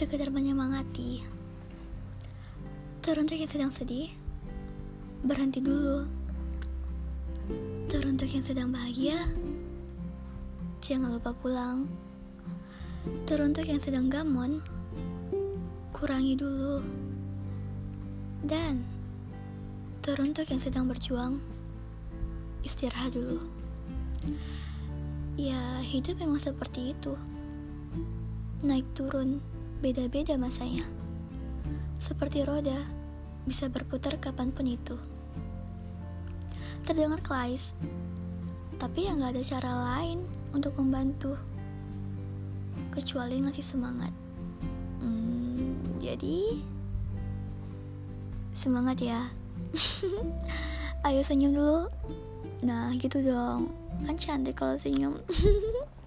sekedar menyemangati. Teruntuk yang sedang sedih, berhenti dulu. Teruntuk yang sedang bahagia, jangan lupa pulang. Teruntuk yang sedang gamon, kurangi dulu. Dan teruntuk yang sedang berjuang, istirahat dulu. Ya, hidup memang seperti itu. Naik turun, beda-beda masanya. Seperti roda, bisa berputar kapan pun itu. Terdengar klais, tapi ya nggak ada cara lain untuk membantu kecuali ngasih semangat. Hmm, jadi semangat ya. Ayo senyum dulu. Nah, gitu dong. Kan cantik kalau senyum.